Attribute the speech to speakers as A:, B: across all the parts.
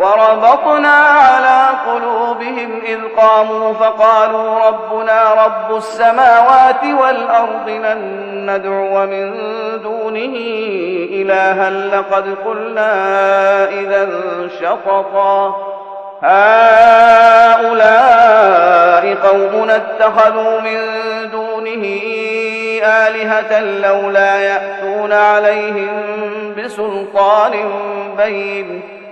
A: وربطنا على قلوبهم إذ قاموا فقالوا ربنا رب السماوات والأرض لن ندعو من دونه إلها لقد قلنا إذا شططا. هؤلاء قومنا اتخذوا من دونه آلهة لولا يأتون عليهم بسلطان بين.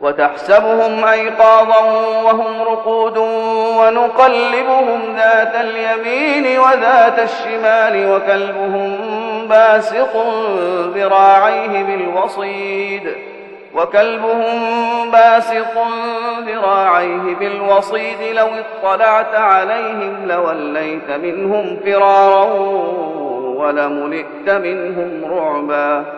A: وتحسبهم أيقاظا وهم رقود ونقلبهم ذات اليمين وذات الشمال وكلبهم باسق ذراعيه بالوصيد وكلبهم باسق ذراعيه بالوصيد لو اطلعت عليهم لوليت منهم فرارا ولملئت منهم رعبا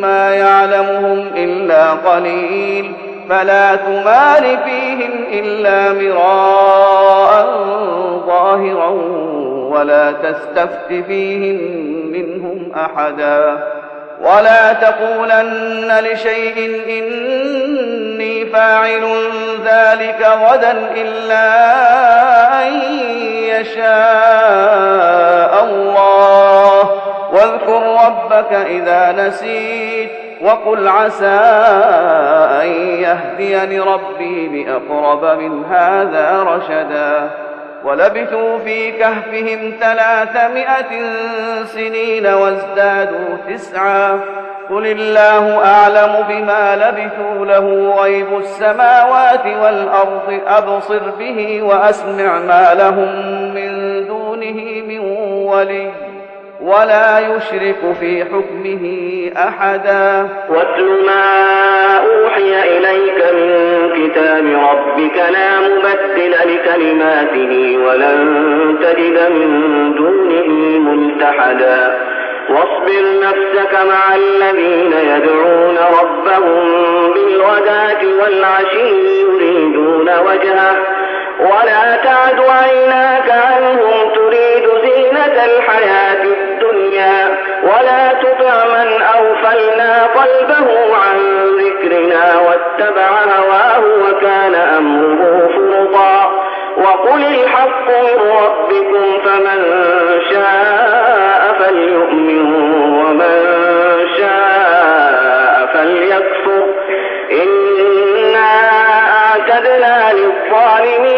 A: ما يعلمهم إلا قليل فلا تمال فيهم إلا مراء ظاهرا ولا تستفت فيهم منهم أحدا ولا تقولن لشيء إني فاعل ذلك غدا إلا أن يشاء ربك إذا نسيت وقل عسى أن يهديني ربي بأقرب من هذا رشدا ولبثوا في كهفهم ثلاثمائة سنين وازدادوا تسعا قل الله أعلم بما لبثوا له غيب السماوات والأرض أبصر به وأسمع ما لهم من دونه من ولي ولا يشرك في حكمه أحدا.
B: واتل ما أوحي إليك من كتاب ربك لا مبدل لكلماته ولن تجد من دونه ملتحدا. واصبر نفسك مع الذين يدعون ربهم بالغداة والعشي يريدون وجهه. ولا تعد عيناك عنهم تريد زينة الحياة الدنيا ولا تطع من أغفلنا قلبه عن ذكرنا واتبع هواه وكان أمره فرطا. وقل الحق من ربكم فمن شاء فليؤمن ومن شاء فليكفر. إنا أعتدنا للظالمين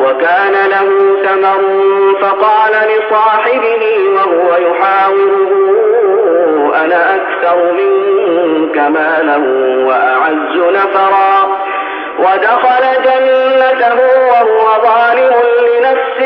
B: وكان له ثمر فقال لصاحبه وهو يحاوره أنا أكثر منك مالا وأعز نفرا. ودخل جنته وهو ظالم لنفسه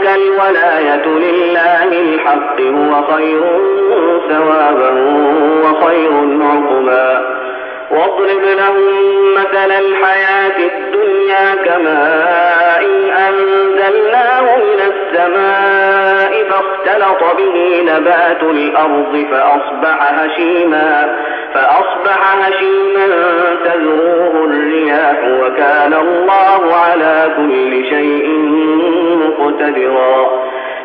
B: هنالك الولاية لله الحق هو خير ثوابا وخير عقبا. واضرب لهم مثل الحياة الدنيا كماء إن أنزلناه من السماء فاختلط به نبات الأرض فأصبح هشيما فأصبح هشيما تذروه الرياح وكان الله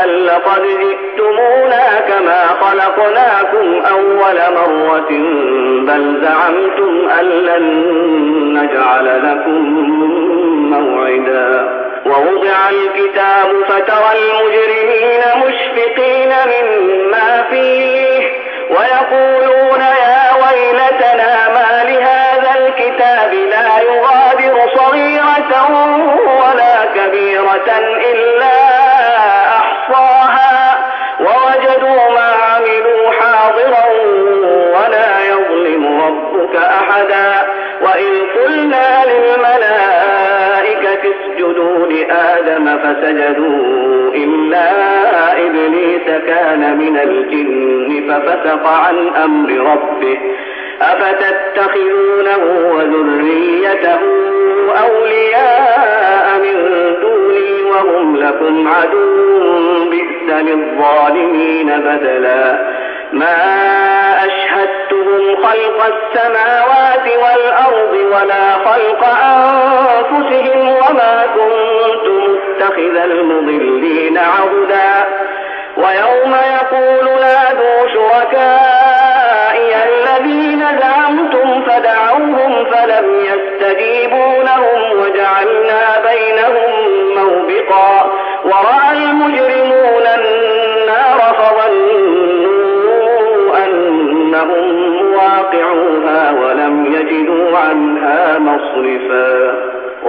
B: لقد جئتمونا كما خلقناكم أول مرة بل زعمتم أن لن نجعل لكم موعدا ووضع الكتاب فترى المجرمين مشفقين مما لآدم فسجدوا إلا إبليس كان من الجن ففسق عن أمر ربه. أفتتخذونه وذريته أولياء من دوني وهم لكم عدو بئس للظالمين بدلا. ما أشهدتهم خلق السماوات والأرض ولا خلق أنفسهم وما كنت متخذ المضلين عهدا. ويوم يقول نادوا شركائي الذين زعمتم فدعوهم فلم يستجيبوا لهم وجعلنا بينهم موبقا. ورأى المجرمون النار فظنوا أنهم واقعوها ولم يجدوا عنها مصرفا.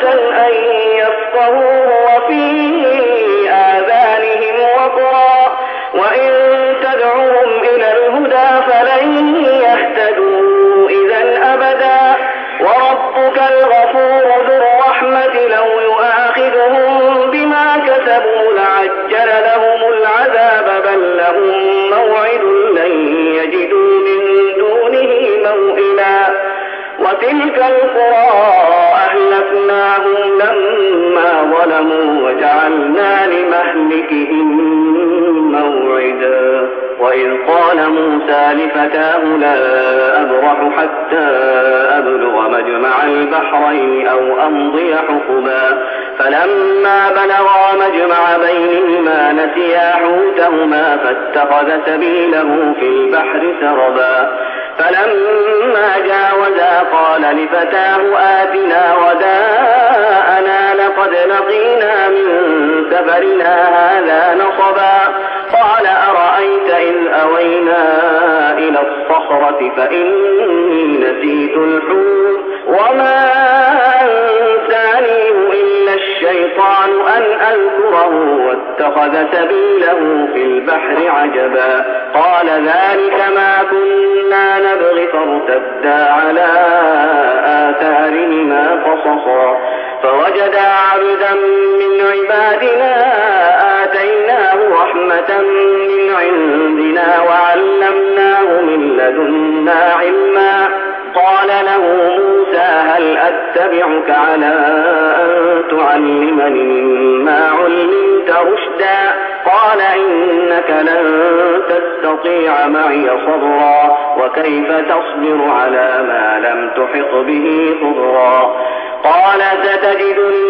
B: أكنة أن يفقهوه وفي آذانهم وقرا. وإن تدعوهم إلى الهدى فلن يهتدوا إذا أبدا. وربك الغفور ذو الرحمة لو يؤاخذهم بما كسبوا لعجل لهم العذاب بل لهم موعد لن يجدوا من دونه موئلا. وتلك القرى قال موسى لفتاه لا أبرح حتى أبلغ مجمع البحرين أو أمضي حقبا فلما بلغا مجمع بينهما نسيا حوتهما فاتخذ سبيله في البحر سربا. فلما جاوزا قال لفتاه آتنا وداءنا لقد لقينا من سفرنا هذا نصبا. إذ أوينا إلى الصخرة فإني نسيت الحوت وما أنسانيه إلا الشيطان أن أذكره واتخذ سبيله في البحر عجبا قال ذلك ما كنا نبغي فارتدا على آثارهما قصصا فوجدا عبدا من عبادنا رحمة من عندنا وعلمناه من لدنا علما. قال له موسى هل أتبعك على أن تعلمني مما علمت رشدا؟ قال إنك لن تستطيع معي صبرا وكيف تصبر على ما لم تحط به خبرا؟ قال ستجدني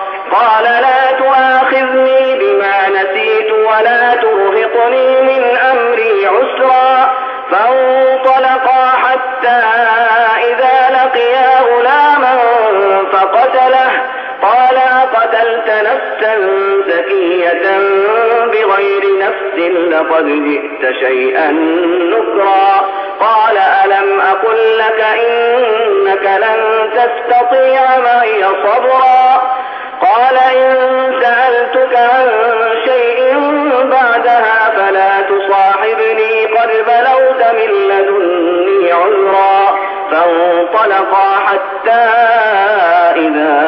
B: قال لا تؤاخذني بما نسيت ولا ترهقني من أمري عسرا فانطلقا حتى إذا لقيا غلاما فقتله. قال أقتلت نفسا زكية بغير نفس لقد جئت شيئا نكرا. قال ألم أقل لك إنك لن تستطيع معي صبرا؟ قال إن سألتك عن شيء بعدها فلا تصاحبني قد بلغت من لدني عذرا فانطلقا حتى إذا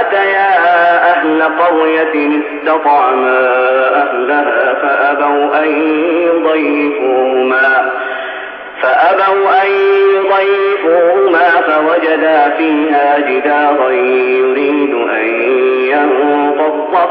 B: أتيا أهل قرية استطعما أهلها فأبوا أن يضيفوهما فأبوا أن يضيفوهما فوجدا فيها جدارا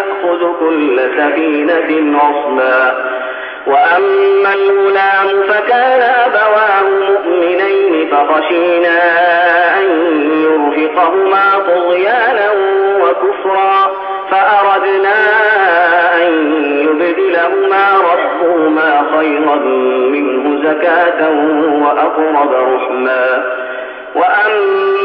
B: يأخذ كل سفينة غصبا وأما الغلام فكان أبواه مؤمنين فخشينا أن يرهقهما طغيانا وكفرا. فأردنا أن يبدلهما ربهما خيرا منه زكاة وأقرب رحما وأما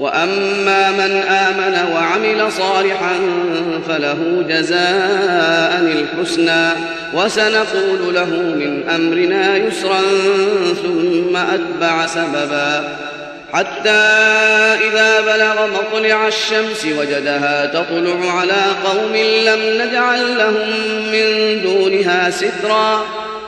A: وأما من آمن وعمل صالحا فله جزاء الحسنى وسنقول له من أمرنا يسرا ثم أتبع سببا حتى إذا بلغ مطلع الشمس وجدها تطلع على قوم لم نجعل لهم من دونها سترا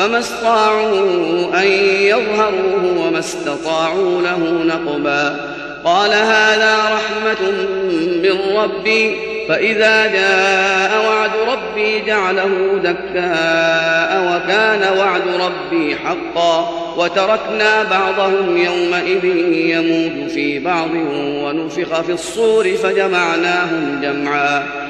A: فما استطاعوا أن يظهروه وما استطاعوا له نقبا. قال هذا رحمة من ربي فإذا جاء وعد ربي جعله دكاء وكان وعد ربي حقا. وتركنا بعضهم يومئذ يموت في بعض ونفخ في الصور فجمعناهم جمعا.